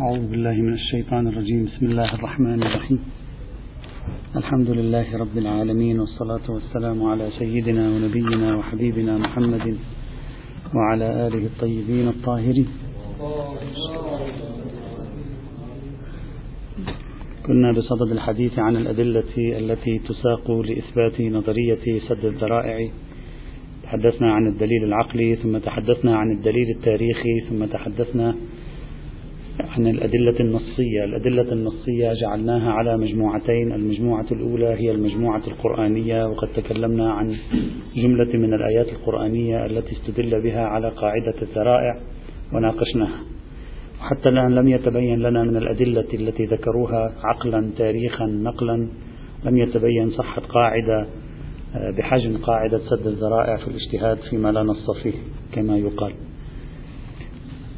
أعوذ بالله من الشيطان الرجيم. بسم الله الرحمن الرحيم. الحمد لله رب العالمين والصلاة والسلام على سيدنا ونبينا وحبيبنا محمد وعلى آله الطيبين الطاهرين. كنا بصدد الحديث عن الأدلة التي تساق لإثبات نظرية سد الذرائع. تحدثنا عن الدليل العقلي ثم تحدثنا عن الدليل التاريخي ثم تحدثنا عن الأدلة النصية. الأدلة النصية جعلناها على مجموعتين. المجموعة الأولى هي المجموعة القرآنية وقد تكلمنا عن جملة من الآيات القرآنية التي استدل بها على قاعدة الذرائع وناقشناها. وحتى الآن لم يتبين لنا من الأدلة التي ذكروها عقلا تاريخا نقلا. لم يتبين صحة قاعدة آه، بحجم قاعدة سد الذرائع في الاجتهاد فيما لا نص فيه كما يقال.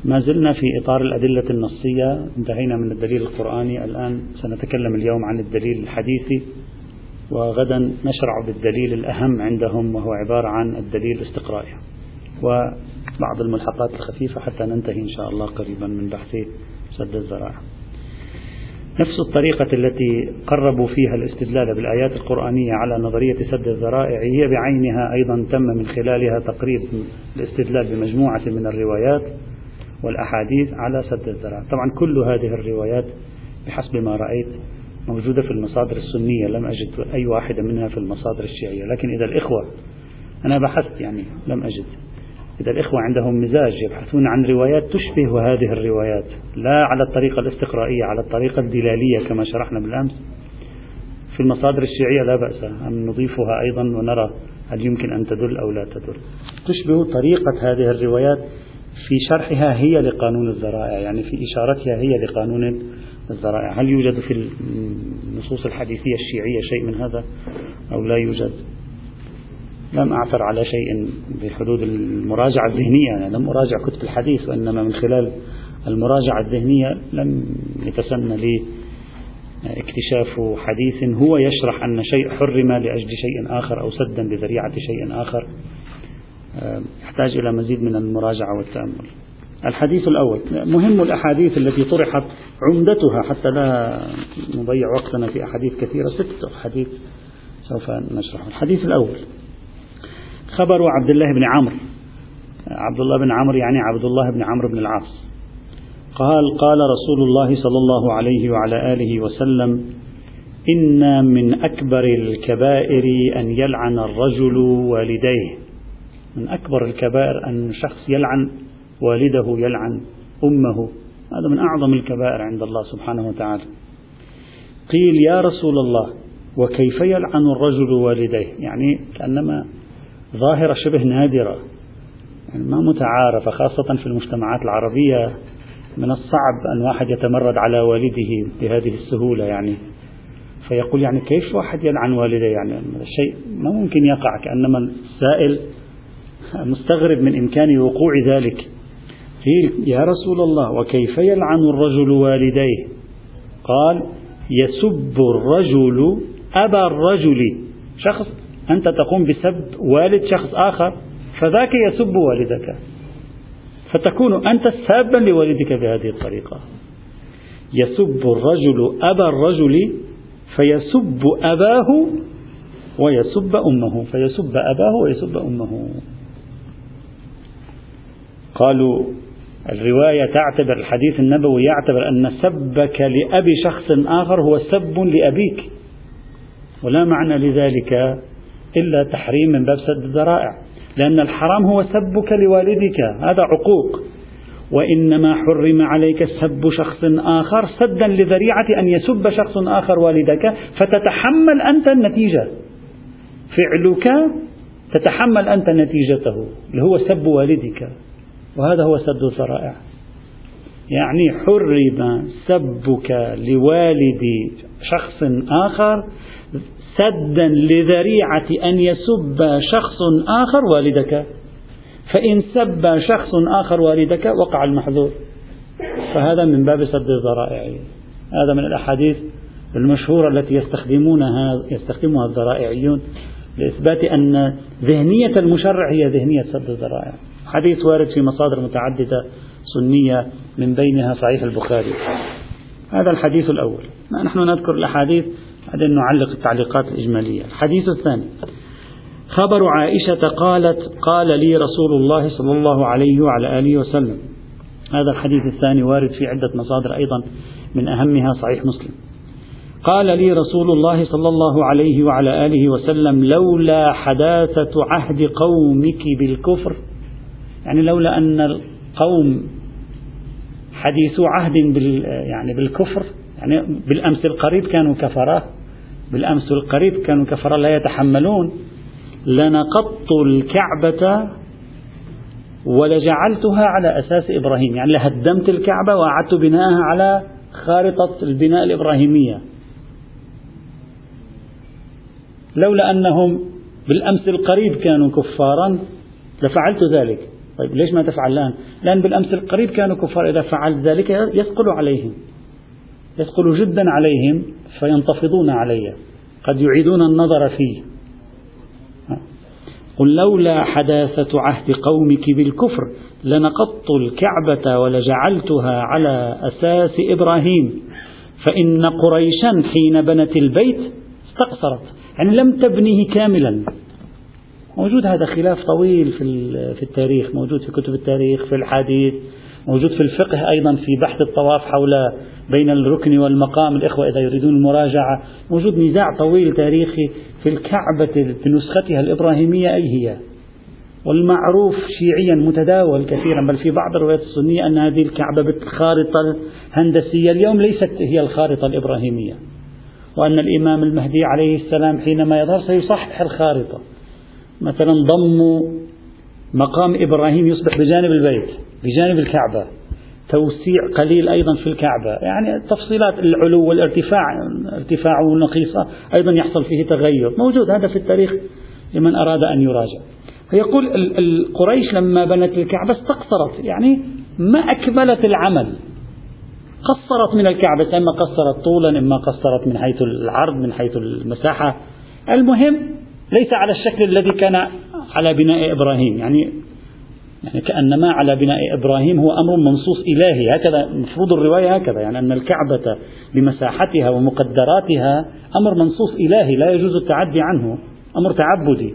ما زلنا في إطار الأدلة النصية انتهينا من الدليل القرآني الآن سنتكلم اليوم عن الدليل الحديثي وغدا نشرع بالدليل الأهم عندهم وهو عبارة عن الدليل الاستقرائي. وبعض الملحقات الخفيفة حتى ننتهي إن شاء الله قريبا من بحث سد الذرائع نفس الطريقة التي قربوا فيها الاستدلال بالآيات القرآنية على نظرية سد الذرائع هي بعينها أيضا تم من خلالها تقريب الاستدلال بمجموعة من الروايات. والأحاديث على سد الذرائع طبعا كل هذه الروايات بحسب ما رأيت موجودة في المصادر السنية لم أجد أي واحدة منها في المصادر الشيعية. لكن إذا الإخوة أنا بحثت يعني لم أجد. إذا الإخوة عندهم مزاج يبحثون عن روايات تشبه هذه الروايات لا على الطريقة الاستقرائية على الطريقة الدلالية كما شرحنا بالأمس. في المصادر الشيعية لا بأس أن نضيفها أيضا ونرى هل يمكن أن تدل أو لا تدل. تشبه طريقة هذه الروايات في شرحها هي لقانون الذرائع يعني في إشارتها هي لقانون الذرائع هل يوجد في النصوص الحديثية الشيعية شيء من هذا أو لا يوجد؟ لم أعثر على شيء بحدود المراجعة الذهنية يعني لم أراجع كتب الحديث وإنما من خلال المراجعة الذهنية لم يتسنى لي اكتشاف حديث هو يشرح أن شيء حرم لأجل شيء آخر أو سدا لذريعة شيء آخر. يحتاج إلى مزيد من المراجعة والتأمل. الحديث الأول مهم الأحاديث التي طرحت عمدتها حتى لا نضيع وقتنا في أحاديث كثيرة ست أحاديث سوف نشرح الحديث الأول خبر عبد الله بن عمرو. عبد الله بن عمرو يعني عبد الله بن عمرو بن العاص. قال قال رسول الله صلى الله عليه وعلى آله وسلم إن من أكبر الكبائر أن يلعن الرجل والديه. من أكبر الكبائر أن شخص يلعن والده يلعن أمه. هذا من أعظم الكبائر عند الله سبحانه وتعالى. قيل يا رسول الله وكيف يلعن الرجل والديه؟ يعني كأنما ظاهرة شبه نادرة. يعني ما متعارفة خاصة في المجتمعات العربية. من الصعب أن واحد يتمرد على والده بهذه السهولة يعني. فيقول يعني كيف واحد يلعن والديه يعني الشيء ما ممكن يقع كأنما السائل مستغرب من إمكان وقوع ذلك. قيل يا رسول الله وكيف يلعن الرجل والديه؟ قال يسب الرجل أبا الرجل. شخص أنت تقوم بسب والد شخص آخر فذاك يسب والدك. فتكون أنت سابا لوالدك بهذه الطريقة. يسب الرجل أبا الرجل فيسب أباه ويسب أمه. فيسب أباه ويسب أمه. قالوا الرواية تعتبر الحديث النبوي يعتبر أن سبك لأبي شخص آخر هو سب لأبيك. ولا معنى لذلك إلا تحريم من باب سد الذرائع لأن الحرام هو سبك لوالدك هذا عقوق. وإنما حرم عليك سب شخص آخر سدا لذريعة أن يسب شخص آخر والدك فتتحمل أنت النتيجة. فعلك تتحمل أنت نتيجته اللي هو سب والدك. وهذا هو سد الذرائع يعني حرم سبك لوالد شخص آخر سدا لذريعة أن يسب شخص آخر والدك. فإن سب شخص آخر والدك وقع المحذور. فهذا من باب سد الذرائع. هذا من الأحاديث المشهورة التي يستخدمونها يستخدمها الذرائعيون لإثبات أن ذهنية المشرع هي ذهنية سد الذرائع. حديث وارد في مصادر متعددة سنية من بينها صحيح البخاري. هذا الحديث الأول. نحن نذكر الأحاديث بعدين نعلق التعليقات الإجمالية. الحديث الثاني. خبر عائشة قالت قال لي رسول الله صلى الله عليه وعلى آله وسلم. هذا الحديث الثاني وارد في عدة مصادر أيضا من أهمها صحيح مسلم. قال لي رسول الله صلى الله عليه وعلى آله وسلم لولا حداثة عهد قومك بالكفر يعني لولا أن القوم حديثو عهد بال يعني بالكفر يعني بالأمس القريب كانوا كفرة بالأمس القريب كانوا كفرة لا يتحملون لنقضت الكعبة ولجعلتها على أساس إبراهيم يعني لهدمت الكعبة وأعدت بناءها على خارطة البناء الإبراهيمية. لولا أنهم بالأمس القريب كانوا كفارا لفعلت ذلك. طيب ليش ما تفعل الآن؟ لأن بالأمس القريب كانوا كفار إذا فعلت ذلك يثقل عليهم يثقل جدا عليهم فينتفضون علي قد يعيدون النظر فيه. قل لولا حداثة عهد قومك بالكفر لنقضت الكعبة ولجعلتها على أساس إبراهيم فإن قريشا حين بنت البيت استقصرت يعني لم تبنيه كاملا. موجود هذا خلاف طويل في في التاريخ موجود في كتب التاريخ في الحديث موجود في الفقه أيضا في بحث الطواف حول بين الركن والمقام الإخوة إذا يريدون المراجعة. موجود نزاع طويل تاريخي في الكعبة بنسختها الإبراهيمية أي هي؟ والمعروف شيعيا متداول كثيرا بل في بعض الروايات السنية أن هذه الكعبة بالخارطة الهندسية اليوم ليست هي الخارطة الإبراهيمية وأن الإمام المهدي عليه السلام حينما يظهر سيصحح الخارطة. مثلا ضم مقام إبراهيم يصبح بجانب البيت بجانب الكعبة. توسيع قليل أيضا في الكعبة. يعني تفصيلات العلو والارتفاع ارتفاع ونقيصة أيضا يحصل فيه تغير. موجود هذا في التاريخ لمن أراد أن يراجع. فيقول القريش لما بنت الكعبة استقصرت. يعني ما أكملت العمل. قصرت من الكعبة إما قصرت طولا إما قصرت من حيث العرض من حيث المساحة. المهم ليس على الشكل الذي كان على بناء إبراهيم. يعني يعني كأنما على بناء إبراهيم هو أمر منصوص إلهي. هكذا مفروض الرواية هكذا. يعني أن الكعبة بمساحتها ومقدراتها أمر منصوص إلهي. لا يجوز التعدي عنه. أمر تعبدي.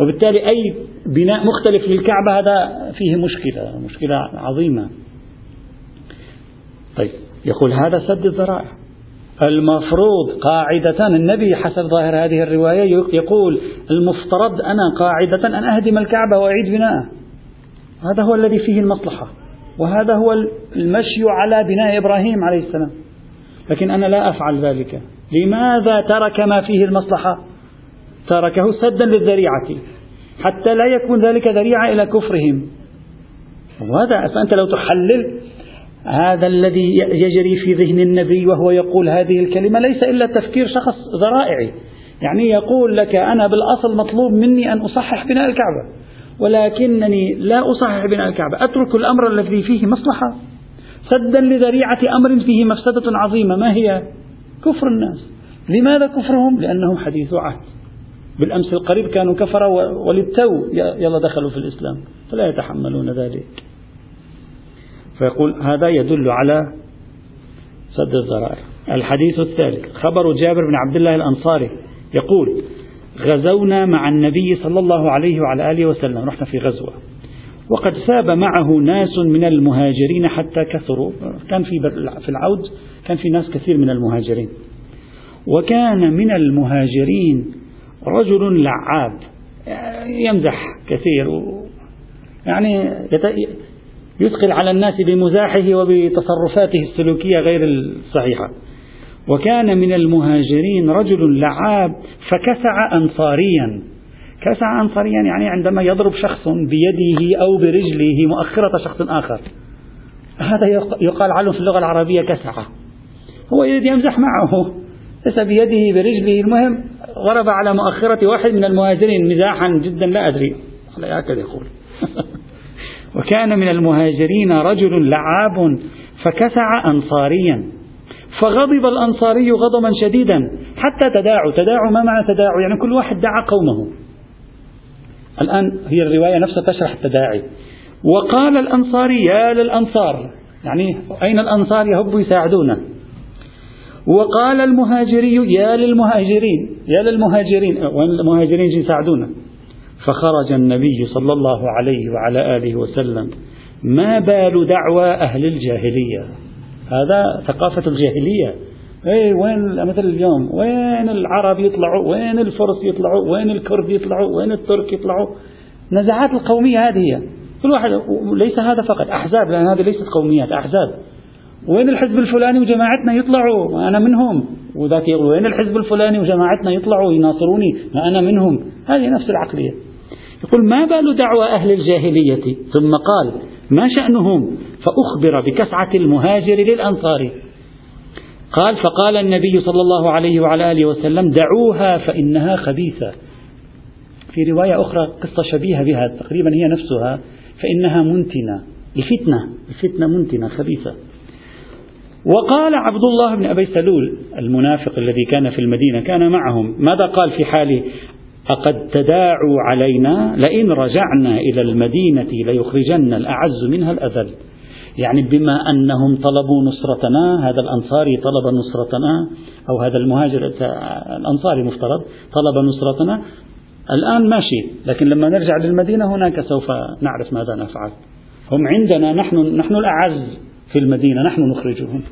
وبالتالي أي بناء مختلف للكعبة هذا فيه مشكلة مشكلة عظيمة. طيب يقول هذا سد الذرائع. المفروض قاعدة النبي حسب ظاهر هذه الرواية يقول المفترض أنا قاعدة أن أهدم الكعبة وأعيد بناءه هذا هو الذي فيه المصلحة وهذا هو المشي على بناء إبراهيم عليه السلام. لكن أنا لا أفعل ذلك. لماذا ترك ما فيه المصلحة؟ تركه سدا للذريعة حتى لا يكون ذلك ذريعة إلى كفرهم. وهذا فأنت لو تحلل هذا الذي يجري في ذهن النبي وهو يقول هذه الكلمة ليس إلا تفكير شخص ذرائعي. يعني يقول لك أنا بالأصل مطلوب مني أن أصحح بناء الكعبة ولكنني لا أصحح بناء الكعبة. أترك الأمر الذي فيه مصلحة. سدا لذريعة أمر فيه مفسدة عظيمة. ما هي؟ كفر الناس. لماذا كفرهم؟ لأنهم حديث عهد. بالأمس القريب كانوا كفرة وللتو. يلا دخلوا في الإسلام. فلا يتحملون ذلك. فيقول هذا يدل على سد الذرائع الحديث الثالث خبر جابر بن عبد الله الأنصاري يقول غزونا مع النبي صلى الله عليه وعلى آله وسلم رحنا في غزوة وقد ساب معه ناس من المهاجرين حتى كثروا. كان في في العود كان في ناس كثير من المهاجرين. وكان من المهاجرين رجل لعاب يمزح كثير يعني يثقل على الناس بمزاحه وبتصرفاته السلوكية غير الصحيحة. وكان من المهاجرين رجل لعاب فكسع أنصاريا. كسع أنصاريا يعني عندما يضرب شخص بيده أو برجله مؤخرة شخص آخر. هذا يقال عنه في اللغة العربية كسع هو يريد يمزح معه. ليس بيده برجله. المهم ضرب على مؤخرة واحد من المهاجرين مزاحا جدا لا أدري. هكذا يقول. وكان من المهاجرين رجل لعاب فكسع أنصاريا. فغضب الأنصاري غضبا شديدا. حتى تداعوا تداعوا ما معنى تداعوا يعني كل واحد دعا قومه. الآن هي الرواية نفسها تشرح التداعي. وقال الأنصاري يا للأنصار. يعني أين الأنصار يهبوا يساعدونه وقال المهاجري يا للمهاجرين. يا للمهاجرين. وين المهاجرين يساعدونه فخرج النبي صلى الله عليه وعلى آله وسلم ما بال دعوى أهل الجاهلية؟ هذا ثقافة الجاهلية. اي وين مثل اليوم؟ وين العرب يطلعوا؟ وين الفرس يطلعوا؟ وين الكرد يطلعوا؟ وين الترك يطلعوا؟ نزعات القومية هذه هي. كل واحد ليس هذا فقط أحزاب لأن هذه ليست قوميات أحزاب. وين الحزب الفلاني وجماعتنا يطلعوا؟ أنا منهم. وذاك يقول وين الحزب الفلاني وجماعتنا يطلعوا؟ يناصروني أنا منهم. هذه نفس العقلية. يقول ما بال دعوى أهل الجاهلية؟ ثم قال ما شأنهم؟ فأخبر بكسعة المهاجر للأنصار. قال فقال النبي صلى الله عليه وعلى آله وسلم دعوها فإنها خبيثة. في رواية أخرى قصة شبيهة بها تقريبا هي نفسها فإنها منتنة. الفتنة الفتنة منتنة خبيثة. وقال عبد الله بن أبي سلول المنافق الذي كان في المدينة كان معهم. ماذا قال في حال أقد تداعوا علينا لئن رجعنا إلى المدينة ليخرجن الأعز منها الأذل. يعني بما أنهم طلبوا نصرتنا هذا الأنصاري طلب نصرتنا أو هذا المهاجر الأنصاري مفترض طلب نصرتنا. الآن ماشي لكن لما نرجع للمدينة هناك سوف نعرف ماذا نفعل. هم عندنا نحن نحن الأعز في المدينة نحن نخرجهم.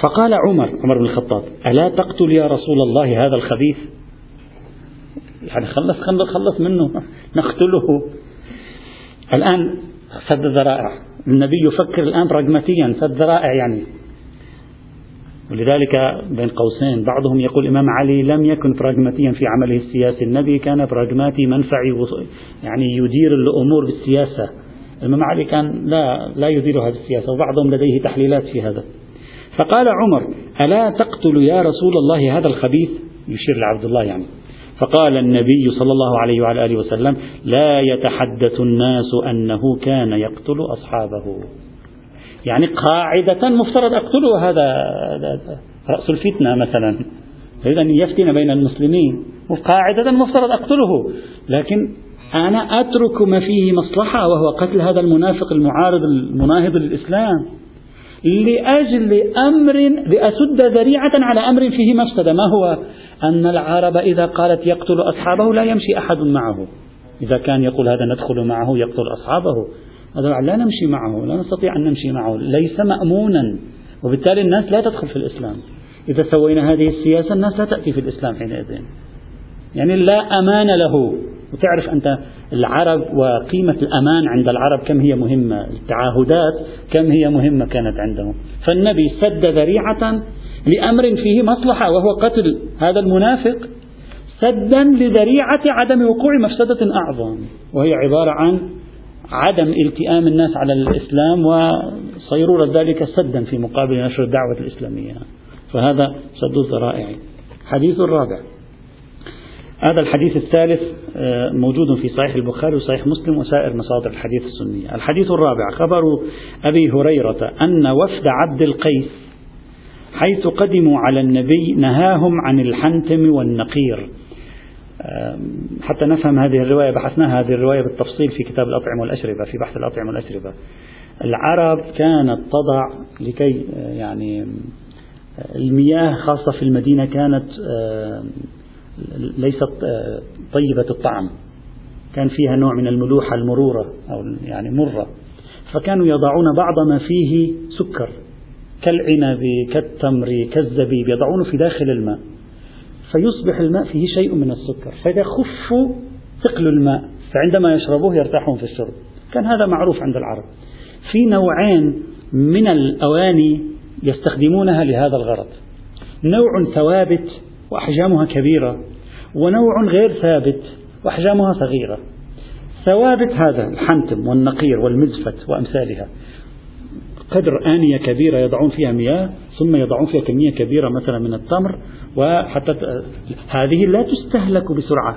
فقال عمر عمر بن الخطاب ألا تقتل يا رسول الله هذا الخبيث؟ خلص خلص خلص منه نقتله. الآن سد الذرائع النبي يفكر الآن براغماتيا سد ذرائع يعني. ولذلك بين قوسين بعضهم يقول الإمام علي لم يكن براغماتيا في عمله السياسي. النبي كان براغماتي منفعي يعني يدير الأمور بالسياسة. الإمام علي كان لا لا يدير هذه السياسة وبعضهم لديه تحليلات في هذا. فقال عمر ألا تقتل يا رسول الله هذا الخبيث؟ يشير لعبد الله يعني. فقال النبي صلى الله عليه وعلى آله وسلم لا يتحدث الناس أنه كان يقتل أصحابه. يعني قاعدة مفترض أقتله هذا رأس الفتنة مثلا. إذا يفتن بين المسلمين. قاعدة مفترض أقتله. لكن أنا أترك ما فيه مصلحة وهو قتل هذا المنافق المعارض المناهض للإسلام. لأجل أمر لأسد ذريعة على أمر فيه مفسدة ما هو؟ أن العرب إذا قالت يقتل أصحابه لا يمشي أحد معه. إذا كان يقول هذا ندخل معه يقتل أصحابه. هذا لا نمشي معه لا نستطيع أن نمشي معه ليس مأمونا. وبالتالي الناس لا تدخل في الإسلام. إذا سوينا هذه السياسة الناس لا تأتي في الإسلام حينئذ. يعني لا أمان له. وتعرف أنت العرب وقيمة الأمان عند العرب كم هي مهمة. التعاهدات كم هي مهمة كانت عندهم. فالنبي سد ذريعة لأمر فيه مصلحة وهو قتل هذا المنافق سدا لذريعة عدم وقوع مفسدة أعظم وهي عبارة عن عدم التئام الناس على الإسلام وصيرورة ذلك سدا في مقابل نشر الدعوة الإسلامية. فهذا سد الذرائع. حديث الرابع هذا الحديث الثالث آه، موجود في صحيح البخاري وصحيح مسلم وسائر مصادر الحديث السنية. الحديث الرابع خبر أبي هريرة أن وفد عبد القيس حيث قدموا على النبي نهاهم عن الحنتم والنقير. حتى نفهم هذه الرواية بحثناها هذه الرواية بالتفصيل في كتاب الأطعمة والأشربة في بحث الأطعمة والأشربة. العرب كانت تضع لكي آه، يعني آه، المياه خاصة في المدينة كانت ليست آه، طيبة الطعم. كان فيها نوع من الملوحة المرورة أو يعني مرة. فكانوا يضعون بعض ما فيه سكر. كالعنب كالتمر كالزبيب يضعونه في داخل الماء فيصبح الماء فيه شيء من السكر خفوا ثقل الماء فعندما يشربوه يرتاحون في الشرب كان هذا معروف عند العرب. في نوعين من الأواني يستخدمونها لهذا الغرض. نوع ثوابت وأحجامها كبيرة ونوع غير ثابت وأحجامها صغيرة. ثوابت هذا الحنتم والنقير والمزفت وأمثالها. قدر آنية كبيرة يضعون فيها مياه ثم يضعون فيها كمية كبيرة مثلا من التمر وحتى هذه لا تستهلك بسرعة.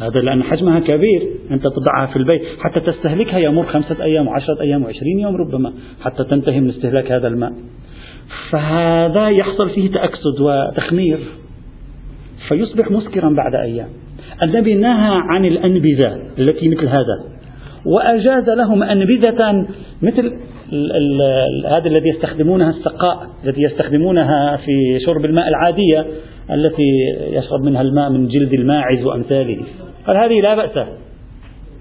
هذا لأن حجمها كبير. أنت تضعها في البيت. حتى تستهلكها يمر خمسة أيام وعشرة أيام وعشرين يوم ربما حتى تنتهي من استهلاك هذا الماء. فهذا يحصل فيه تأكسد وتخمير. فيصبح مسكرا بعد أيام. النبي نهى عن الأنبذة التي مثل هذا. وأجاز لهم أنبذة مثل هذا الذي يستخدمونها السقاء التي يستخدمونها في شرب الماء العادية التي يشرب منها الماء من جلد الماعز وأمثاله. قال هذه لا بأس.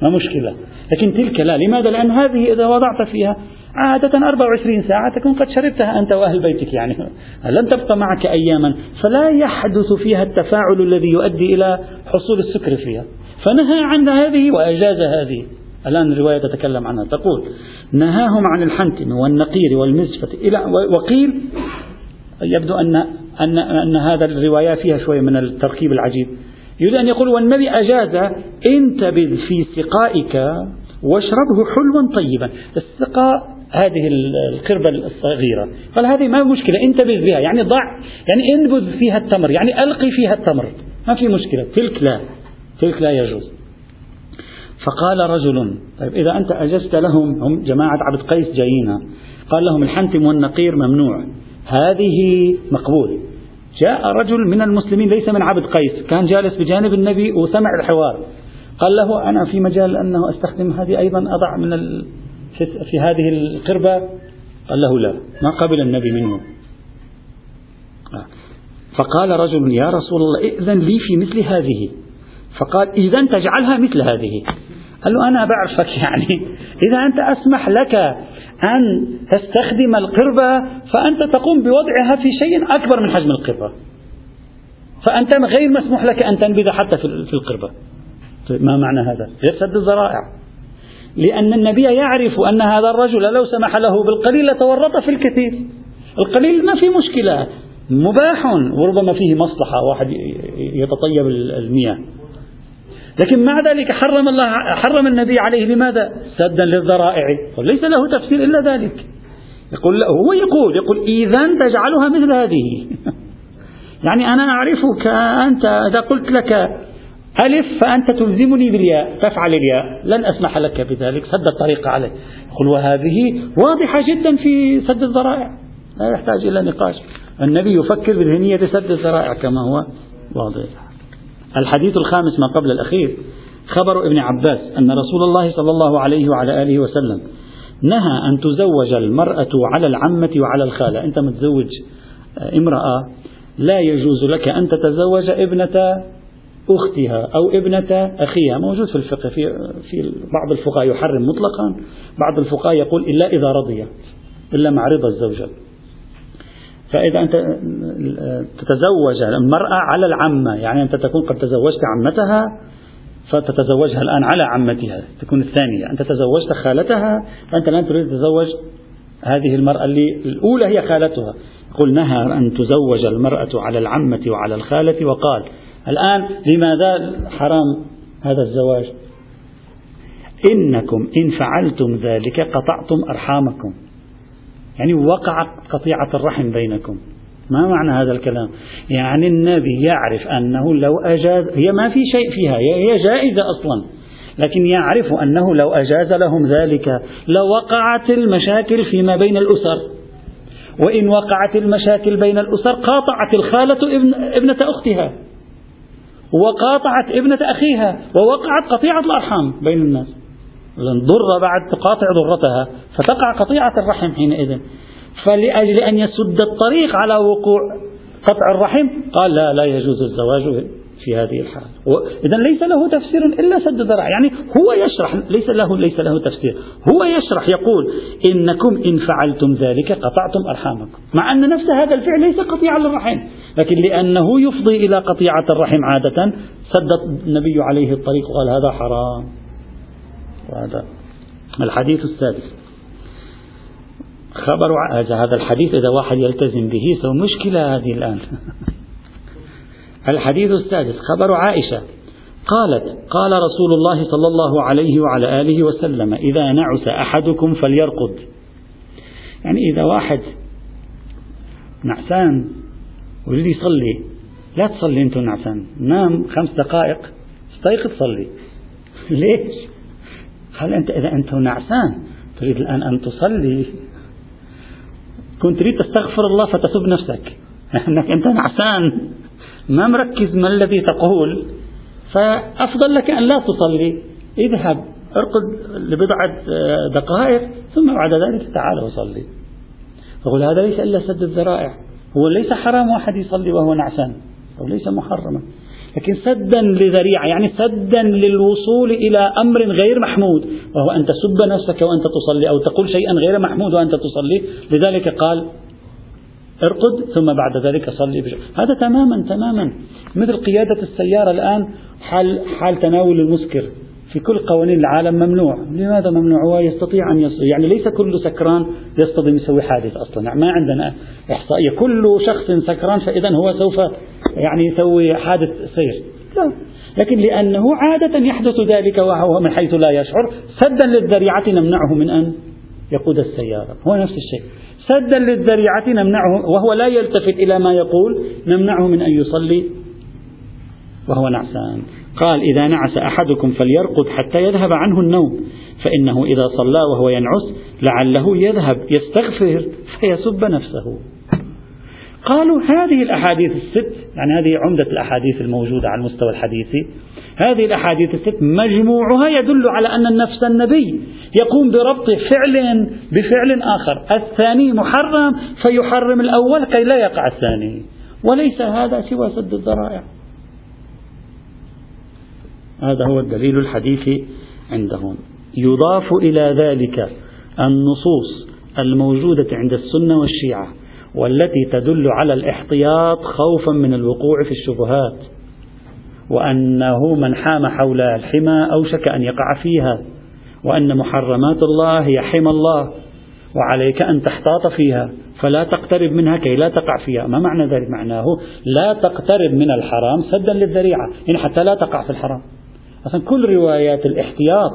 ما مشكلة. لكن تلك لا. لماذا؟ لأن هذه إذا وضعت فيها عادة 24 ساعة تكون قد شربتها أنت وأهل بيتك يعني. لن تبقى معك أياما. فلا يحدث فيها التفاعل الذي يؤدي إلى حصول السكر فيها. فنهى عن هذه وأجاز هذه. الآن الرواية تتكلم عنها. تقول نهاهم عن الحنتم والنقير والمزفة إلى وقيل يبدو أن أن أن هذا الرواية فيها شوية من التركيب العجيب. يريد أن يقول والنبي أجاز انتبذ في سقائك واشربه حلوا طيبا. السقاء هذه القربة الصغيرة. قال هذه ما مشكلة؟ انتبذ بها يعني ضع يعني انبذ فيها التمر. يعني ألقي فيها التمر. ما في مشكلة. تلك لا. تلك لا يجوز. فقال رجل طيب إذا أنت أجزت لهم هم جماعة عبد قيس جايين. قال لهم الحنتم والنقير ممنوع. هذه مقبول. جاء رجل من المسلمين ليس من عبد قيس كان جالس بجانب النبي وسمع الحوار. قال له أنا في مجال أنه أستخدم هذه أيضا أضع من ال... في هذه القربة؟ قال له لا ما قبل النبي منه. فقال رجل يا رسول الله ائذن لي في مثل هذه. فقال إذا تجعلها مثل هذه. قال له أنا بعرفك يعني. إذا أنت أسمح لك أن تستخدم القربة فأنت تقوم بوضعها في شيء أكبر من حجم القربة. فأنت غير مسموح لك أن تنبذ حتى في القربة. طيب ما معنى هذا؟ غير سد الذرائع. لأن النبي يعرف أن هذا الرجل لو سمح له بالقليل لتورط في الكثير. القليل ما في مشكلة. مباح وربما فيه مصلحة واحد يتطيب المياه. لكن مع ذلك حرم الله حرم النبي عليه لماذا؟ سدا للذرائع. ليس له تفسير إلا ذلك. يقول له هو يقول يقول إذا تجعلها مثل هذه. يعني أنا أعرفك أنت إذا قلت لك ألف فأنت تلزمني بالياء تفعل الياء. لن أسمح لك بذلك سد الطريق عليه يقول وهذه واضحة جدا في سد الذرائع. لا يحتاج إلى نقاش. النبي يفكر بذهنية سد الذرائع كما هو واضح. الحديث الخامس ما قبل الأخير خبر ابن عباس أن رسول الله صلى الله عليه وعلى آله وسلم نهى أن تزوج المرأة على العمة وعلى الخالة. أنت متزوج امرأة لا يجوز لك أن تتزوج ابنة أختها أو ابنة أخيها. موجود في الفقه في, في بعض الفقهاء يحرم مطلقا بعض الفقهاء يقول إلا إذا رضي إلا مع رضا الزوجة. فإذا أنت تتزوج المرأة على العمة يعني أنت تكون قد تزوجت عمتها فتتزوجها الآن على عمتها تكون الثانية. أنت تزوجت خالتها فأنت الآن تريد تتزوج هذه المرأة اللي الأولى هي خالتها. يقول نهى أن تزوج المرأة على العمة وعلى الخالة وقال الآن لماذا حرام هذا الزواج؟ إنكم إن فعلتم ذلك قطعتم أرحامكم. يعني وقعت قطيعة الرحم بينكم. ما معنى هذا الكلام؟ يعني النبي يعرف أنه لو أجاز هي ما في شيء فيها هي جائزة أصلا لكن يعرف أنه لو أجاز لهم ذلك لوقعت المشاكل فيما بين الأسر. وإن وقعت المشاكل بين الأسر قاطعت الخالة ابن ابنة أختها. وقاطعت ابنة أخيها ووقعت قطيعة الأرحام بين الناس. ضر بعد تقاطع ضرتها فتقع قطيعة الرحم حينئذ. فلأجل أن يسد الطريق على وقوع قطع الرحم قال لا لا يجوز الزواج في هذه الحال إذا ليس له تفسير إلا سد الذرائع يعني هو يشرح ليس له ليس له تفسير. هو يشرح يقول إنكم إن فعلتم ذلك قطعتم أرحامكم. مع أن نفس هذا الفعل ليس قطيعة للرحم لكن لأنه يفضي إلى قطيعة الرحم عادة. سد النبي عليه الطريق وقال هذا حرام. وهذا الحديث السادس. خبر هذا الحديث إذا واحد يلتزم به سو مشكلة هذه الآن. الحديث السادس خبر عائشة. قالت قال رسول الله صلى الله عليه وعلى آله وسلم إذا نعس أحدكم فليرقد. يعني إذا واحد نعسان ويريد يصلي لا تصلي أنت نعسان. نام خمس دقائق استيقظ صلي. ليش؟ قال أنت إذا أنت نعسان تريد الآن أن تصلي. كنت تريد تستغفر الله فتسب نفسك. أنك أنت نعسان ما مركز ما الذي تقول. فأفضل لك أن لا تصلي. اذهب ارقد لبضعة دقائق ثم بعد ذلك تعال وصلي. فقل هذا ليس إلا سد الذرائع. هو ليس حرام واحد يصلي وهو نعسان أو ليس محرما. لكن سدا لذريعة يعني سدا للوصول إلى أمر غير محمود وهو أن تسب نفسك وأنت تصلي أو تقول شيئا غير محمود وأنت تصلي لذلك قال ارقد ثم بعد ذلك صلي بشيء. هذا تماما تماما مثل قيادة السيارة الآن حال, حال تناول المسكر في كل قوانين العالم ممنوع. لماذا ممنوع؟ هو يستطيع أن يصل يعني ليس كل سكران يصطدم يسوي حادث أصلا. يعني ما عندنا إحصائية. كل شخص سكران فإذا هو سوف يعني يسوي حادث سير. لا. لكن لأنه عادة يحدث ذلك وهو من حيث لا يشعر سدا للذريعة نمنعه من أن يقود السيارة. هو نفس الشيء. سدا للذريعة نمنعه وهو لا يلتفت إلى ما يقول نمنعه من أن يصلي وهو نعسان. قال إذا نعس أحدكم فليرقد حتى يذهب عنه النوم. فإنه إذا صلى وهو ينعس لعله يذهب يستغفر فيسب نفسه. قالوا هذه الأحاديث الست يعني هذه عمدة الأحاديث الموجودة على المستوى الحديثي. هذه الأحاديث الست مجموعها يدل على أن النفس النبي يقوم بربط فعل بفعل آخر. الثاني محرم فيحرم الأول كي لا يقع الثاني. وليس هذا سوى سد الذرائع. هذا هو الدليل الحديثي عندهم. يضاف إلى ذلك النصوص الموجودة عند السنة والشيعة والتي تدل على الاحتياط خوفا من الوقوع في الشبهات وأنه من حام حول الحمى أوشك أن يقع فيها وأن محرمات الله هي حمى الله وعليك أن تحتاط فيها فلا تقترب منها كي لا تقع فيها. ما معنى ذلك؟ معناه لا تقترب من الحرام سدا للذريعة يعني حتى لا تقع في الحرام. أصلا كل روايات الاحتياط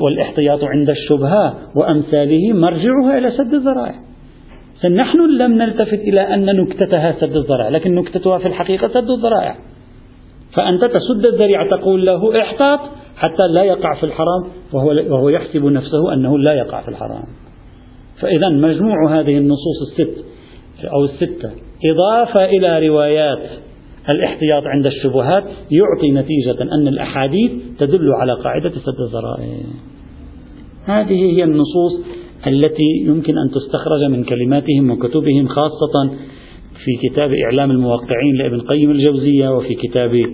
والاحتياط عند الشبهة وأمثاله مرجعها إلى سد الذرائع. نحن لم نلتفت إلى أن نكتتها سد الذرائع لكن نكتتها في الحقيقة سد الذرائع. فأنت تسد الذريعة تقول له احتاط حتى لا يقع في الحرام وهو, وهو يحسب نفسه أنه لا يقع في الحرام. فإذا مجموع هذه النصوص الست أو الستة إضافة إلى روايات الاحتياط عند الشبهات يعطي نتيجة أن الأحاديث تدل على قاعدة سد الذرائع هذه هي النصوص التي يمكن أن تستخرج من كلماتهم وكتبهم خاصة في كتاب إعلام الموقعين لابن قيم الجوزية وفي كتاب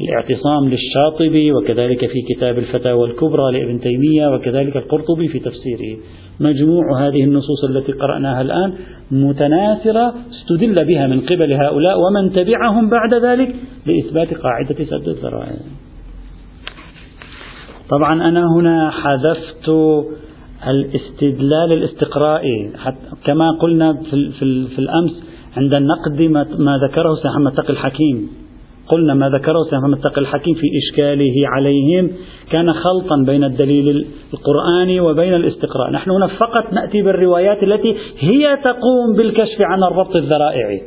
الاعتصام للشاطبي وكذلك في كتاب الفتاوى الكبرى لابن تيمية وكذلك القرطبي في تفسيره. مجموع هذه النصوص التي قرأناها الآن متناثرة استدل بها من قبل هؤلاء ومن تبعهم بعد ذلك لإثبات قاعدة سد الذرائع. طبعا أنا هنا حذفت الاستدلال الاستقرائي. كما قلنا في, في, في الأمس عند النقد ما ذكره سيد محمد تقي الحكيم. قلنا ما ذكره سيد محمد تقي الحكيم في إشكاله عليهم كان خلطا بين الدليل القرآني وبين الاستقراء. نحن هنا فقط نأتي بالروايات التي هي تقوم بالكشف عن الربط الذرائعي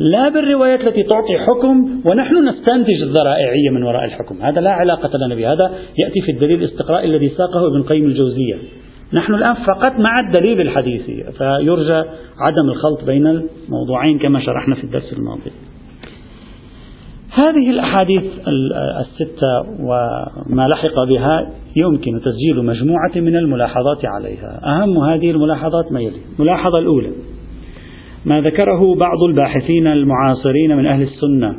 لا بالروايات التي تعطي حكم ونحن نستنتج الذرائعية من وراء الحكم. هذا لا علاقة لنا به هذا يأتي في الدليل الاستقراء الذي ساقه ابن قيم الجوزية. نحن الآن فقط مع الدليل الحديثي فيرجى عدم الخلط بين الموضوعين كما شرحنا في الدرس الماضي. هذه الأحاديث الستة وما لحق بها يمكن تسجيل مجموعة من الملاحظات عليها. أهم هذه الملاحظات ما يلي؟ الملاحظة الأولى ما ذكره بعض الباحثين المعاصرين من أهل السنة.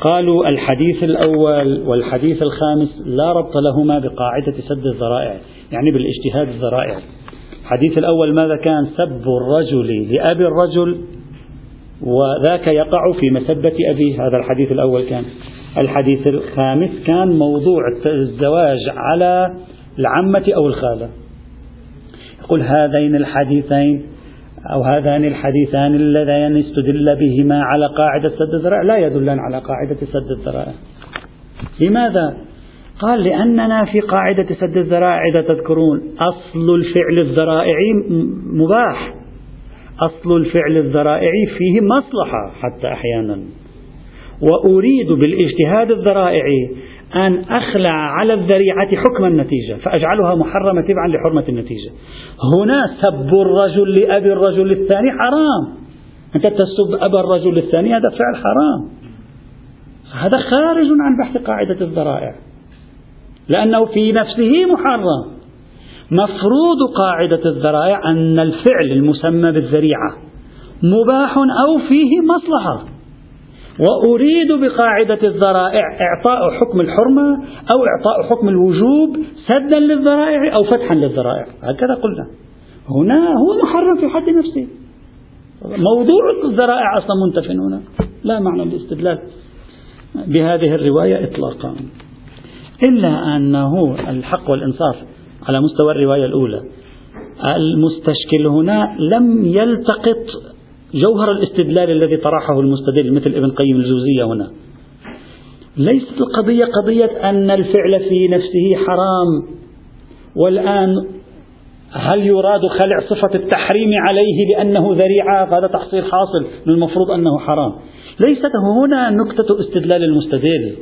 قالوا الحديث الأول والحديث الخامس لا ربط لهما بقاعدة سد الذرائع يعني بالاجتهاد الذرائع. الحديث الأول ماذا كان؟ سب الرجل لأبي الرجل وذاك يقع في مسبة أبيه. هذا الحديث الأول كان. الحديث الخامس كان موضوع الزواج على العمة أو الخالة. يقول هذين الحديثين أو هذان الحديثان اللذان استدل بهما على قاعدة سد الذرائع. لا يدلان على قاعدة سد الذرائع. لماذا؟ قال لأننا في قاعدة سد الذرائع إذا تذكرون أصل الفعل الذرائعي مباح. أصل الفعل الذرائعي فيه مصلحة حتى أحيانا. وأريد بالاجتهاد الذرائعي أن أخلع على الذريعة حكم النتيجة فأجعلها محرمة تبعا لحرمة النتيجة. هنا سب الرجل لأبي الرجل الثاني حرام. أنت تسب أبا الرجل الثاني هذا فعل حرام. هذا خارج عن بحث قاعدة الذرائع. لأنه في نفسه محرم. مفروض قاعدة الذرائع أن الفعل المسمى بالذريعة مباح أو فيه مصلحة. وأريد بقاعدة الذرائع إعطاء حكم الحرمة أو إعطاء حكم الوجوب سدا للذرائع أو فتحا للذرائع. هكذا قلنا. هنا هو محرم في حد نفسه. موضوع الذرائع أصلا منتف هنا. لا معنى الاستدلال بهذه الرواية إطلاقا. إلا أنه الحق والإنصاف على مستوى الرواية الأولى. المستشكل هنا لم يلتقط جوهر الاستدلال الذي طرحه المستدل مثل ابن قيم الجوزية هنا. ليست القضية قضية أن الفعل في نفسه حرام والآن هل يراد خلع صفة التحريم عليه لأنه ذريعة؟ هذا تحصيل حاصل من المفروض أنه حرام. ليست هنا نكتة استدلال المستدل.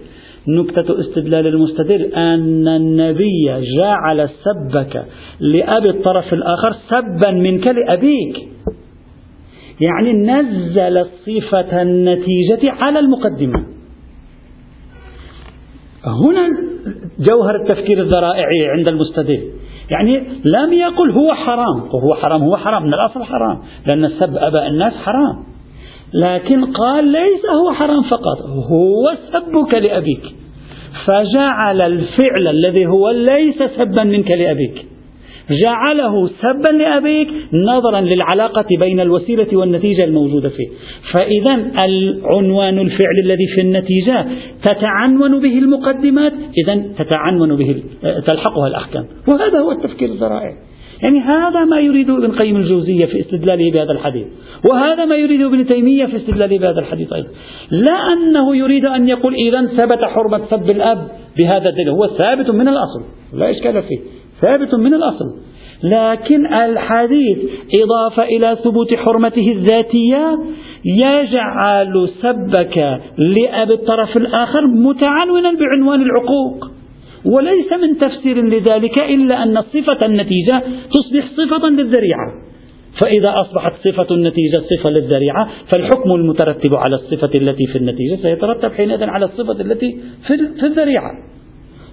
نكتة استدلال المستدل أن النبي جعل سبك لأبي الطرف الآخر سبا منك لأبيك يعني نزل صفة النتيجة على المقدمة. هنا جوهر التفكير الذرائعي عند المستدل. يعني لم يقل هو حرام. هو حرام هو حرام. من الأصل حرام. لأن السب أباء الناس حرام. لكن قال ليس هو حرام فقط. هو سبك لأبيك. فجعل الفعل الذي هو ليس سبا منك لأبيك. جعله سبا لأبيك نظرا للعلاقة بين الوسيلة والنتيجة الموجودة فيه. فإذا العنوان الفعل الذي في النتيجة تتعنون به المقدمات إذا تتعنون به تلحقها الأحكام. وهذا هو التفكير الذرائع يعني هذا ما يريده ابن قيم الجوزية في استدلاله بهذا الحديث. وهذا ما يريده ابن تيمية في استدلاله بهذا الحديث أيضا. لا أنه يريد أن يقول إذا ثبت حرمة سب الأب بهذا الدليل. هو ثابت من الأصل. لا إشكال فيه. ثابت من الأصل. لكن الحديث إضافة إلى ثبوت حرمته الذاتية يجعل سبك لأب الطرف الآخر متعنونا بعنوان العقوق. وليس من تفسير لذلك إلا أن صفة النتيجة تصبح صفة للذريعة. فإذا أصبحت صفة النتيجة صفة للذريعة فالحكم المترتب على الصفة التي في النتيجة سيترتب حينئذ على الصفة التي في الذريعة.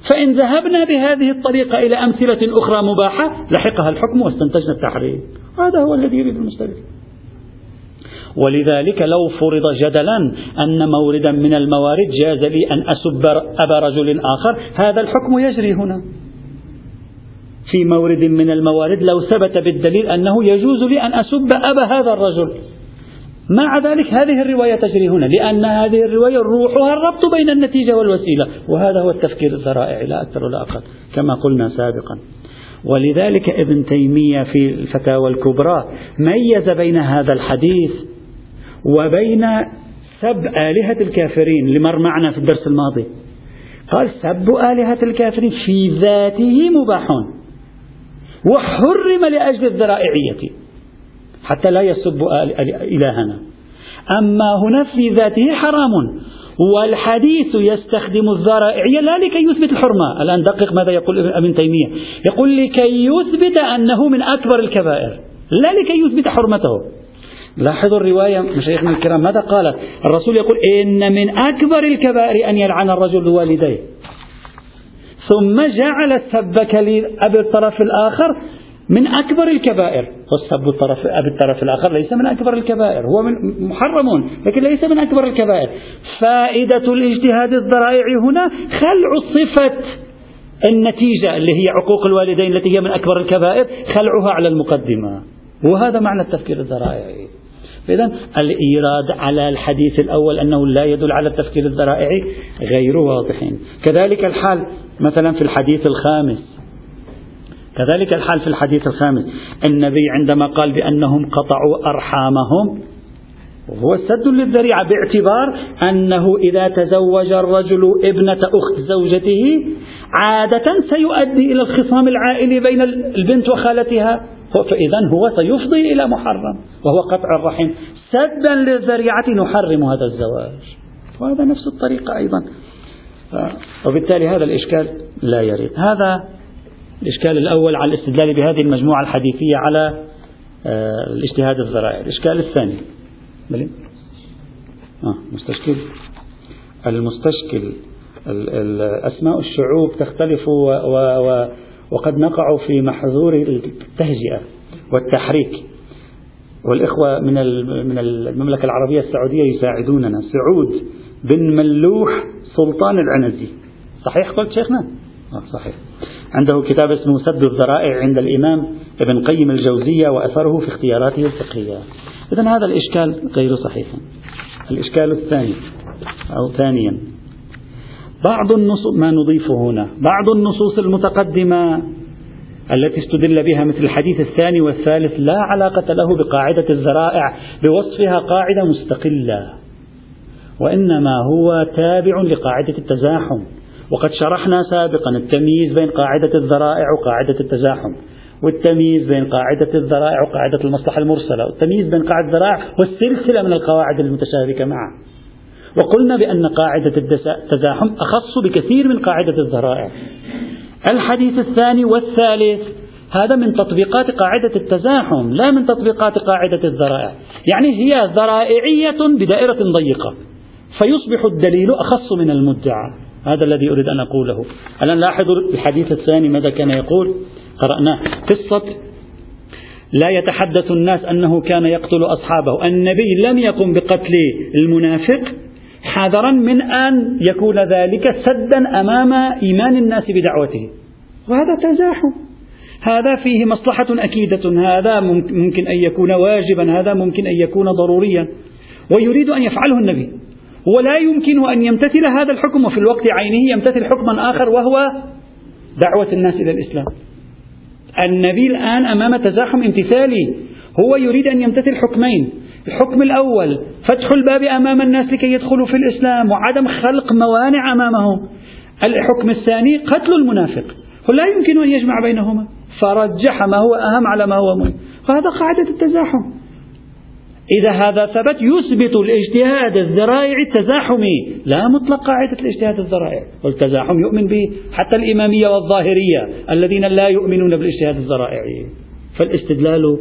فإن ذهبنا بهذه الطريقة إلى أمثلة أخرى مباحة لحقها الحكم واستنتجنا التحريم هذا هو الذي يريد المستدل ولذلك لو فرض جدلا أن موردا من الموارد جاز لي أن أسب أبا رجل آخر هذا الحكم يجري هنا. في مورد من الموارد لو ثبت بالدليل أنه يجوز لي أن أسب أبا هذا الرجل. مع ذلك هذه الرواية تجري هنا لأن هذه الرواية روحها الربط بين النتيجة والوسيلة وهذا هو التفكير الذرائع لا أكثر ولا أقل كما قلنا سابقا. ولذلك ابن تيمية في الفتاوى الكبرى ميز بين هذا الحديث وبين سب آلهة الكافرين لمر معنا في الدرس الماضي. قال سب آلهة الكافرين في ذاته مباح وحرم لأجل الذرائعية حتى لا يسب إلهنا. أما هنا في ذاته حرام والحديث يستخدم الذرائعية لا لكي يثبت الحرمة. الآن دقق ماذا يقول ابن تيمية. يقول لكي يثبت أنه من أكبر الكبائر لا لكي يثبت حرمته. لاحظوا الرواية مشايخنا الكرام. ماذا قالت؟ الرسول يقول إن من أكبر الكبائر أن يلعن الرجل والديه ثم جعل سبك لأبي الطرف الآخر من أكبر الكبائر. والسب الطرف أبي الطرف الآخر ليس من أكبر الكبائر هو من محرم لكن ليس من أكبر الكبائر. فائدة الاجتهاد الذرائعي هنا خلع صفة النتيجة اللي هي عقوق الوالدين التي هي من أكبر الكبائر خلعها على المقدمة. وهذا معنى التفكير الذرائعي. إذا الإيراد على الحديث الأول أنه لا يدل على التفكير الذرائعي غير واضحين كذلك الحال مثلا في الحديث الخامس. كذلك الحال في الحديث الخامس. النبي عندما قال بأنهم قطعوا أرحامهم هو سد للذريعة باعتبار أنه إذا تزوج الرجل ابنة أخت زوجته عادة سيؤدي إلى الخصام العائلي بين البنت وخالتها. فإذا هو سيفضي إلى محرم وهو قطع الرحم. سدا للذريعة نحرم هذا الزواج. وهذا نفس الطريقة أيضا. وبالتالي هذا الإشكال لا يريد هذا الإشكال الأول على الاستدلال بهذه المجموعة الحديثية على آه، الاجتهاد الذرائع. الإشكال الثاني. بلي؟ آه مستشكل. المستشكل. أسماء الشعوب تختلف و و وقد نقع في محظور التهجئة والتحريك. والإخوة من من المملكة العربية السعودية يساعدوننا. سعود بن ملوح سلطان العنزي. صحيح قلت شيخنا؟ آه صحيح. عنده كتاب اسمه سد الذرائع عند الإمام ابن قيم الجوزية وأثره في اختياراته الفقهية. إذا هذا الإشكال غير صحيح. الإشكال الثاني أو ثانيا. بعض النصوص ما نضيفه هنا. بعض النصوص المتقدمة التي استدل بها مثل الحديث الثاني والثالث لا علاقة له بقاعدة الذرائع بوصفها قاعدة مستقلة. وإنما هو تابع لقاعدة التزاحم. وقد شرحنا سابقا التمييز بين قاعدة الذرائع وقاعدة التزاحم والتمييز بين قاعدة الذرائع وقاعدة المصلحة المرسلة والتمييز بين قاعدة الذرائع والسلسلة من القواعد المتشابكة معا. وقلنا بأن قاعدة التزاحم أخص بكثير من قاعدة الذرائع. الحديث الثاني والثالث هذا من تطبيقات قاعدة التزاحم لا من تطبيقات قاعدة الذرائع. يعني هي ذرائعية بدائرة ضيقة. فيصبح الدليل أخص من المدعى. هذا الذي أريد أن أقوله. الآن لاحظوا الحديث الثاني ماذا كان يقول؟ قرأناه. قصة لا يتحدث الناس أنه كان يقتل أصحابه. النبي لم يقم بقتل المنافق. حذرا من أن يكون ذلك سدا أمام إيمان الناس بدعوته. وهذا تزاحم. هذا فيه مصلحة أكيدة. هذا ممكن أن يكون واجبا. هذا ممكن أن يكون ضروريا. ويريد أن يفعله النبي. ولا يمكن أن يمتثل هذا الحكم. وفي الوقت عينه يمتثل حكما آخر وهو دعوة الناس إلى الإسلام. النبي الآن أمام تزاحم امتثالي. هو يريد أن يمتثل حكمين. الحكم الأول فتح الباب أمام الناس لكي يدخلوا في الإسلام وعدم خلق موانع أمامهم. الحكم الثاني قتل المنافق. ولا يمكن أن يجمع بينهما. فرجح ما هو أهم على ما هو مهم. وهذا قاعدة التزاحم. إذا هذا ثبت يثبت الاجتهاد الذرائعي التزاحمي لا مطلق قاعدة الاجتهاد الذرائعي والتزاحم يؤمن به حتى الإمامية والظاهرية الذين لا يؤمنون بالاجتهاد الذرائعي فالاستدلال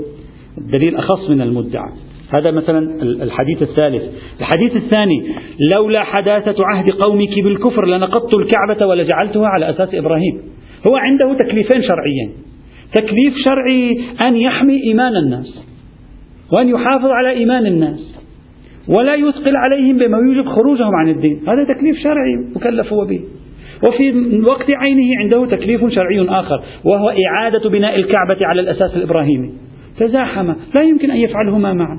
دليل أخص من المدعى. هذا مثلا الحديث الثالث. الحديث الثاني لولا حداثة عهد قومك بالكفر لنقضت الكعبة ولجعلتها على أساس إبراهيم. هو عنده تكليفين شرعيين. تكليف شرعي أن يحمي إيمان الناس وأن يحافظ على إيمان الناس ولا يثقل عليهم بما يوجب خروجهم عن الدين. هذا تكليف شرعي مكلف هو به. وفي وقت عينه عنده تكليف شرعي آخر وهو إعادة بناء الكعبة على الأساس الإبراهيمي. تزاحم. لا يمكن أن يفعلهما معا.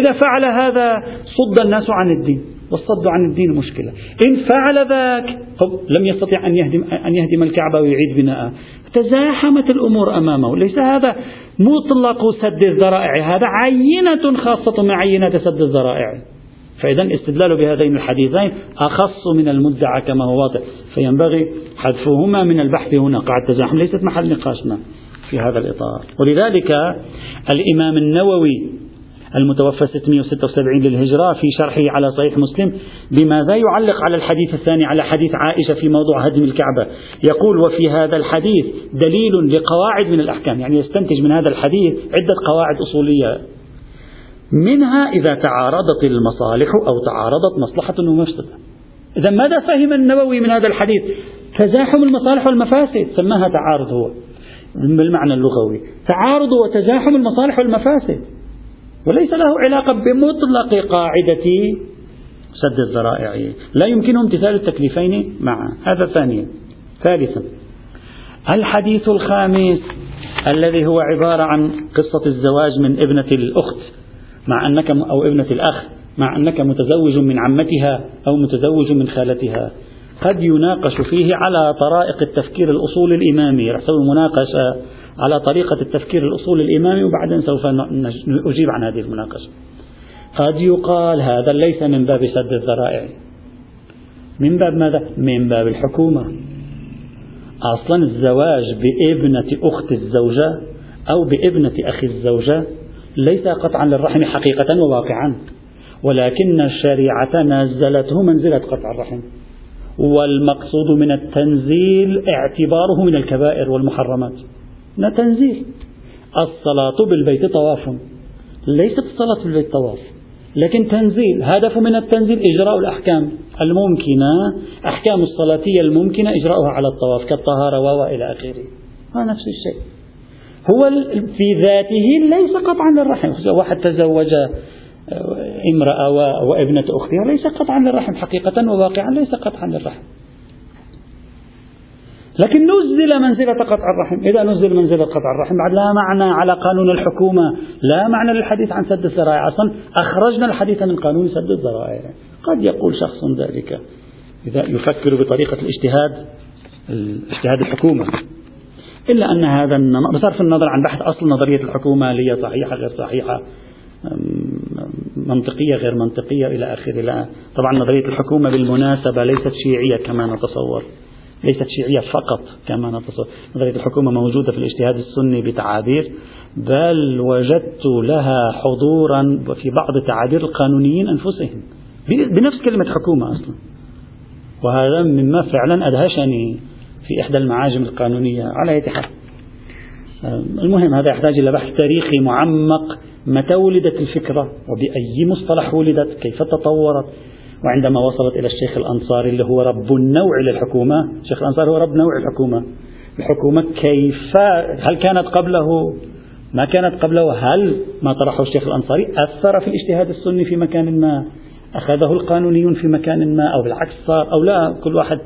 إذا فعل هذا صد الناس عن الدين والصد عن الدين مشكلة. إن فعل ذاك لم يستطع أن يهدم, أن يهدم الكعبة ويعيد بناءها. تزاحمت الأمور أمامه. ليس هذا مطلق سد الذرائع هذا عينة خاصة من عينات سد الذرائع. فإذا استدلال بهذين الحديثين أخص من المدعى كما هو واضح. فينبغي حذفهما من البحث هنا قاعدة التزاحم ليست محل نقاشنا في هذا الإطار. ولذلك الإمام النووي المتوفى 676 للهجرة في شرحه على صحيح مسلم بماذا يعلق على الحديث الثاني على حديث عائشة في موضوع هدم الكعبة. يقول وفي هذا الحديث دليل لقواعد من الأحكام. يعني يستنتج من هذا الحديث عدة قواعد أصولية. منها إذا تعارضت المصالح أو تعارضت مصلحة ومفسدة. إذا ماذا فهم النووي من هذا الحديث؟ تزاحم المصالح والمفاسد سماها تعارض هو. بالمعنى اللغوي. تعارض وتزاحم المصالح والمفاسد. وليس له علاقة بمطلق قاعدة سد الذرائع. لا يمكنه امتثال التكليفين معا. هذا ثانيا. ثالثا الحديث الخامس الذي هو عبارة عن قصة الزواج من ابنة الأخت مع أنك أو ابنة الأخ مع أنك متزوج من عمتها أو متزوج من خالتها. قد يناقش فيه على طرائق التفكير الأصول الإمامي. رح مناقشة على طريقة التفكير الأصول الإمامي وبعدين سوف أجيب عن هذه المناقشة. قد يقال هذا ليس من باب سد الذرائع. من باب ماذا؟ من باب الحكومة. أصلا الزواج بابنة أخت الزوجة أو بابنة أخي الزوجة ليس قطعا للرحم حقيقة وواقعا ولكن الشريعة نزلته منزلة قطع الرحم. والمقصود من التنزيل اعتباره من الكبائر والمحرمات. تنزيل الصلاة بالبيت طواف. ليست الصلاة بالبيت طواف لكن تنزيل. هدف من التنزيل إجراء الأحكام. الممكنة أحكام الصلاتية الممكنة إجراؤها على الطواف كالطهارة وإلى آخره. هو نفس الشيء. هو في ذاته ليس قطعا للرحم. واحد تزوج آه، امرأة وابنة أختها ليس قطعا للرحم. حقيقة وواقعا ليس قطعا للرحم. لكن نزل منزلة قطع الرحم. إذا نزل منزلة قطع الرحم بعد لا معنى على قانون الحكومة لا معنى للحديث عن سد الذرائع أصلا أخرجنا الحديث من قانون سد الذرائع قد يقول شخص ذلك. إذا يفكر بطريقة الاجتهاد اجتهاد الحكومة. إلا أن هذا بصرف النظر عن بحث أصل نظرية الحكومة هي صحيحة غير صحيحة منطقية غير منطقية إلى آخره طبعا نظرية الحكومة بالمناسبة ليست شيعية كما نتصور. ليست شيعية فقط كما نتصور نظرية الحكومة موجودة في الاجتهاد السني بتعابير بل وجدت لها حضورا في بعض تعابير القانونيين أنفسهم بنفس كلمة حكومة أصلا. وهذا مما فعلا أدهشني في إحدى المعاجم القانونية على أي حال. المهم هذا يحتاج إلى بحث تاريخي معمق متى ولدت الفكرة وبأي مصطلح ولدت كيف تطورت وعندما وصلت إلى الشيخ الأنصاري اللي هو رب النوع للحكومة الشيخ الأنصاري هو رب نوع الحكومة. الحكومة كيف هل كانت قبله؟ ما كانت قبله؟ هل ما طرحه الشيخ الأنصاري أثر في الاجتهاد السني في مكان ما؟ أخذه القانونيون في مكان ما؟ أو بالعكس صار أو لا كل واحد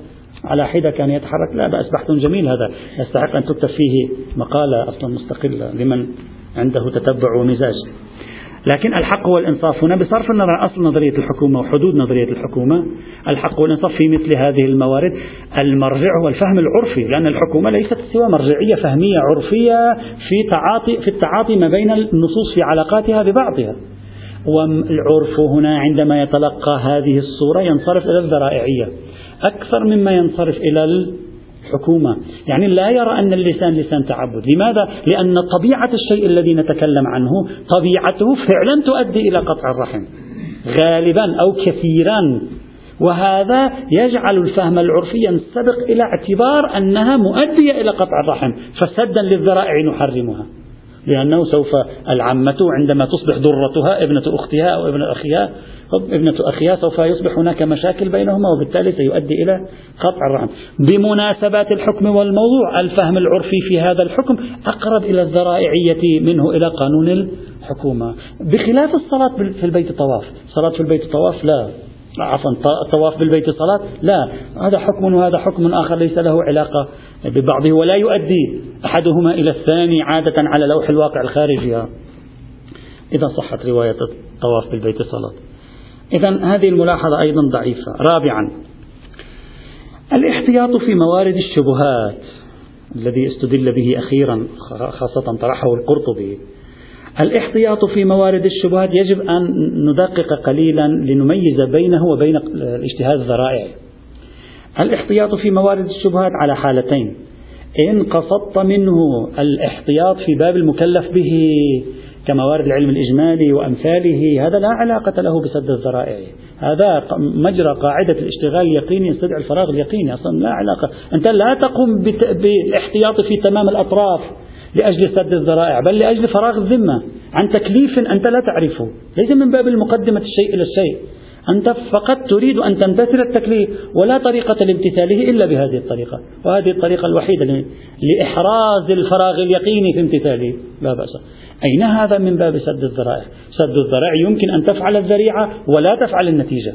على حدة كان يتحرك. لا بأس بحث جميل هذا. يستحق أن تكتب فيه مقالة أصلا مستقلة لمن عنده تتبع ومزاج. لكن الحق والإنصاف هنا بصرف النظر عن أصل نظرية الحكومة وحدود نظرية الحكومة. الحق والإنصاف في مثل هذه الموارد. المرجع هو الفهم العرفي لأن الحكومة ليست سوى مرجعية فهمية عرفية في تعاطي في التعاطي ما بين النصوص في علاقاتها ببعضها. والعرف هنا عندما يتلقى هذه الصورة ينصرف إلى الذرائعية. أكثر مما ينصرف إلى الحكومة يعني لا يرى أن اللسان لسان تعبد. لماذا؟ لأن طبيعة الشيء الذي نتكلم عنه طبيعته فعلا تؤدي إلى قطع الرحم. غالبا أو كثيرا. وهذا يجعل الفهم العرفي ينسبق إلى اعتبار أنها مؤدية إلى قطع الرحم. فسدا للذرائع نحرمها. لأنه سوف العمة عندما تصبح ضرتها ابنة أختها أو ابن أخيها ابنة أخيها سوف يصبح هناك مشاكل بينهما وبالتالي سيؤدي إلى قطع الرحم. بمناسبات الحكم والموضوع الفهم العرفي في هذا الحكم أقرب إلى الذرائعية منه إلى قانون الحكومة. بخلاف الصلاة في البيت طواف. صلاة في البيت طواف لا. عفوا الطواف بالبيت صلاة لا. هذا حكم وهذا حكم آخر ليس له علاقة ببعضه ولا يؤدي أحدهما إلى الثاني عادة على لوح الواقع الخارجي إذا صحت رواية الطواف بالبيت صلاة. إذا هذه الملاحظة أيضا ضعيفة. رابعا الاحتياط في موارد الشبهات الذي استدل به أخيرا خاصة طرحه القرطبي. الاحتياط في موارد الشبهات يجب أن ندقق قليلا لنميز بينه وبين الاجتهاد الذرائع. الاحتياط في موارد الشبهات على حالتين. إن قصدت منه الاحتياط في باب المكلف به. كموارد العلم الإجمالي وأمثاله هذا لا علاقة له بسد الذرائع. هذا مجرى قاعدة الاشتغال اليقيني يستدعي الفراغ اليقيني أصلا لا علاقة. أنت لا تقوم بالاحتياط في تمام الأطراف لأجل سد الذرائع بل لأجل فراغ الذمة. عن تكليف أنت لا تعرفه. ليس من باب المقدمة الشيء إلى الشيء. أنت فقط تريد أن تمتثل التكليف ولا طريقة لامتثاله إلا بهذه الطريقة. وهذه الطريقة الوحيدة لإحراز الفراغ اليقيني في امتثاله. لا بأس. أين هذا من باب سد الذرائع؟ سد الذرائع يمكن أن تفعل الذريعة ولا تفعل النتيجة.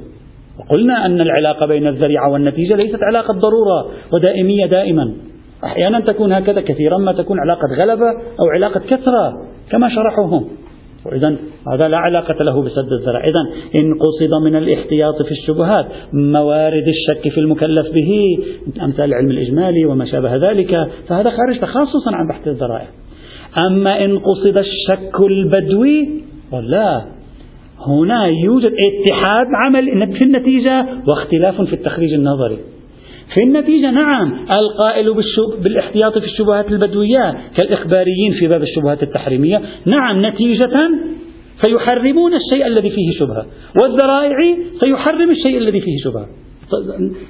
وقلنا أن العلاقة بين الذريعة والنتيجة ليست علاقة ضرورة ودائمية دائما. أحيانا تكون هكذا كثيرا ما تكون علاقة غلبة أو علاقة كثرة كما شرحوهم. وإذا هذا لا علاقة له بسد الذرائع. إذا إن قصد من الاحتياط في الشبهات موارد الشك في المكلف به أمثال العلم الإجمالي وما شابه ذلك فهذا خارج تخصصا عن بحث الذرائع. أما إن قصد الشك البدوي لا هنا يوجد اتحاد عمل في النتيجة واختلاف في التخريج النظري. في النتيجة نعم القائل بالاحتياط في الشبهات البدوية كالإخباريين في باب الشبهات التحريمية. نعم نتيجة فيحرمون الشيء الذي فيه شبهة والذرائع سيحرم الشيء الذي فيه شبهة.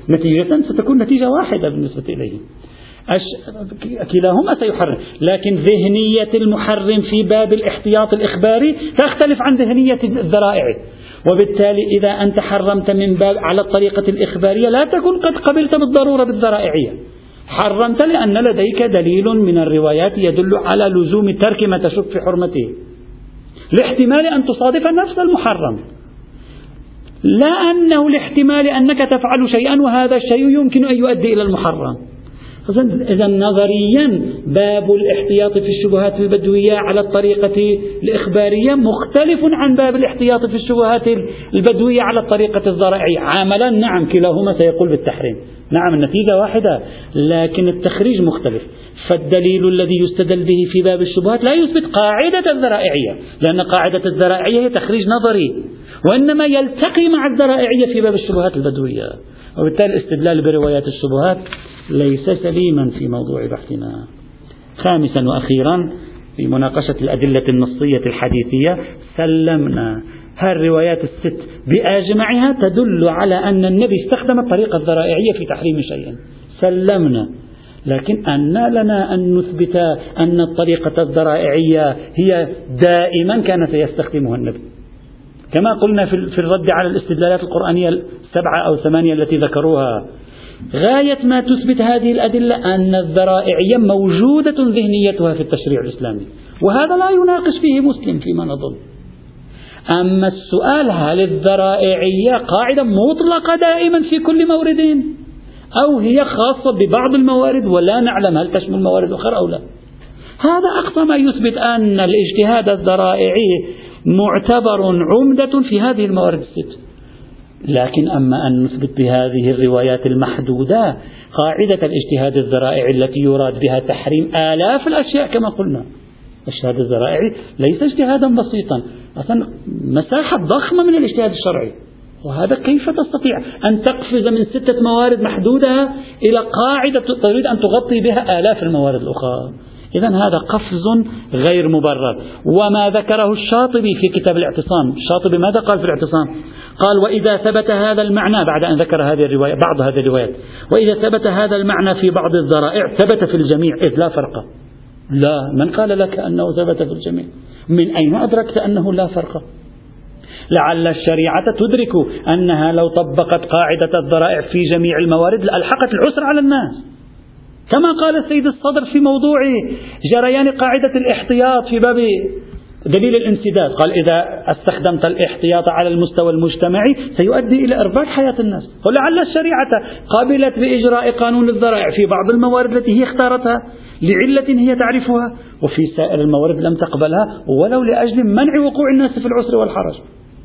نتيجة ستكون نتيجة واحدة بالنسبة إليهم كلاهما سيحرم لكن ذهنية المحرم في باب الاحتياط الإخباري تختلف عن ذهنية الذرائع. وبالتالي إذا أنت حرمت من باب على الطريقة الإخبارية لا تكن قد قبلت بالضرورة بالذرائعية حرمت لأن لديك دليل من الروايات يدل على لزوم ترك ما تشك في حرمته. لاحتمال أن تصادف نفس المحرم. لا أنه لاحتمال أنك تفعل شيئا وهذا الشيء يمكن أن يؤدي إلى المحرم. إذا نظريا باب الاحتياط في الشبهات البدوية على الطريقة الإخبارية مختلف عن باب الاحتياط في الشبهات البدوية على الطريقة الزرعية. عملا نعم كلاهما سيقول بالتحريم. نعم النتيجة واحدة لكن التخريج مختلف. فالدليل الذي يستدل به في باب الشبهات لا يثبت قاعدة الذرائعية لأن قاعدة الذرائعية هي تخريج نظري وإنما يلتقي مع الذرائعية في باب الشبهات البدوية. وبالتالي الاستدلال بروايات الشبهات ليس سليما في موضوع بحثنا. خامسا وأخيرا في مناقشة الأدلة النصية الحديثية سلمنا. هالروايات الست بأجمعها تدل على أن النبي استخدم الطريقة الذرائعية في تحريم شيء؟ سلمنا. لكن أن لنا أن نثبت أن الطريقة الذرائعية هي دائما كان سيستخدمها النبي. كما قلنا في الرد على الاستدلالات القرآنية السبعة أو ثمانية التي ذكروها. غاية ما تثبت هذه الأدلة أن الذرائعية موجودة ذهنيتها في التشريع الإسلامي وهذا لا يناقش فيه مسلم فيما نظن. أما السؤال هل الذرائعية قاعدة مطلقة دائما في كل مورد أو هي خاصة ببعض الموارد ولا نعلم هل تشمل موارد أخرى أو لا؟ هذا أقصى ما يثبت أن الاجتهاد الذرائعي معتبر عمدة في هذه الموارد الست. لكن أما أن نثبت بهذه الروايات المحدودة قاعدة الاجتهاد الذرائعي التي يراد بها تحريم آلاف الأشياء كما قلنا. الاجتهاد الذرائعي ليس اجتهادا بسيطا. أصلا مساحة ضخمة من الاجتهاد الشرعي. وهذا كيف تستطيع أن تقفز من ستة موارد محدودة إلى قاعدة تريد أن تغطي بها آلاف الموارد الأخرى؟ إذا هذا قفز غير مبرر. وما ذكره الشاطبي في كتاب الاعتصام. الشاطبي ماذا قال في الاعتصام؟ قال وإذا ثبت هذا المعنى بعد أن ذكر هذه الرواية بعض هذه الروايات وإذا ثبت هذا المعنى في بعض الذرائع ثبت في الجميع إذ لا فرق. لا من قال لك أنه ثبت في الجميع؟ من أين أدركت أنه لا فرق؟ لعل الشريعة تدرك أنها لو طبقت قاعدة الذرائع في جميع الموارد لألحقت العسر على الناس. كما قال السيد الصدر في موضوع جريان قاعدة الاحتياط في باب دليل الانسداد. قال إذا استخدمت الاحتياط على المستوى المجتمعي سيؤدي إلى إرباك حياة الناس. ولعل الشريعة قبلت بإجراء قانون الذرائع في بعض الموارد التي هي اختارتها لعلة هي تعرفها وفي سائر الموارد لم تقبلها ولو لأجل منع وقوع الناس في العسر والحرج.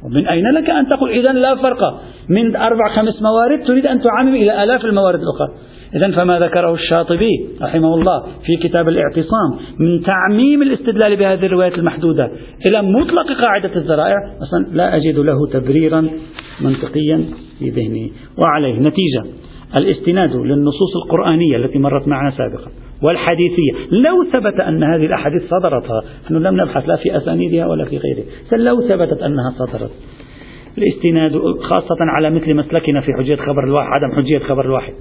ومن أين لك أن تقول إذا لا فرق؟ من أربع خمس موارد تريد أن تعمم إلى آلاف الموارد الأخرى. إذا فما ذكره الشاطبي رحمه الله في كتاب الاعتصام من تعميم الاستدلال بهذه الروايات المحدودة إلى مطلق قاعدة الذرائع أصلا لا أجد له تبريرا منطقيا في ذهني. وعليه نتيجة الاستناد للنصوص القرآنية التي مرت معنا سابقا والحديثية. لو ثبت أن هذه الأحاديث صدرتها نحن لم نبحث لا في أسانيدها ولا في غيره لو ثبتت أنها صدرت. الاستناد خاصة على مثل مسلكنا في حجية خبر الواحد عدم حجية خبر الواحد.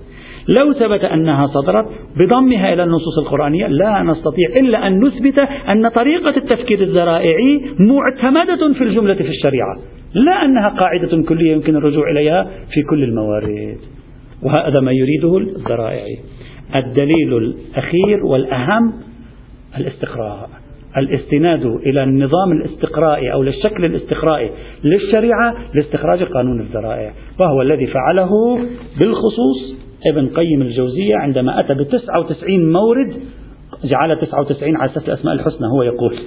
لو ثبت أنها صدرت بضمها إلى النصوص القرآنية لا نستطيع إلا أن نثبت أن طريقة التفكير الذرائعي معتمدة في الجملة في الشريعة لا أنها قاعدة كلية يمكن الرجوع إليها في كل الموارد. وهذا ما يريده الذرائعي الدليل الأخير والأهم الاستقراء. الاستناد إلى النظام الاستقرائي أو للشكل الاستقرائي للشريعة لاستخراج قانون الذرائع وهو الذي فعله بالخصوص ابن قيم الجوزية عندما أتى ب 99 مورد جعل 99 على أساس الأسماء الحسنى هو يقول.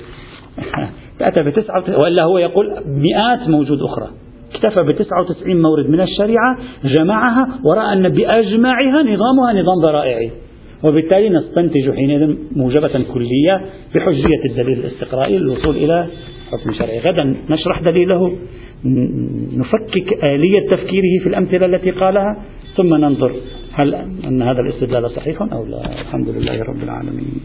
أتى ب 99 وإلا هو يقول مئات موجود أخرى. اكتفى ب 99 مورد من الشريعة جمعها ورأى أن بأجمعها نظامها نظام ذرائعي وبالتالي نستنتج حينئذ موجبة كلية بحجية الدليل الاستقرائي للوصول إلى حكم شرعي. غدا نشرح دليله نفكك آلية تفكيره في الأمثلة التي قالها ثم ننظر. هل أن هذا الاستدلال صحيح أو لا؟ الحمد لله رب العالمين.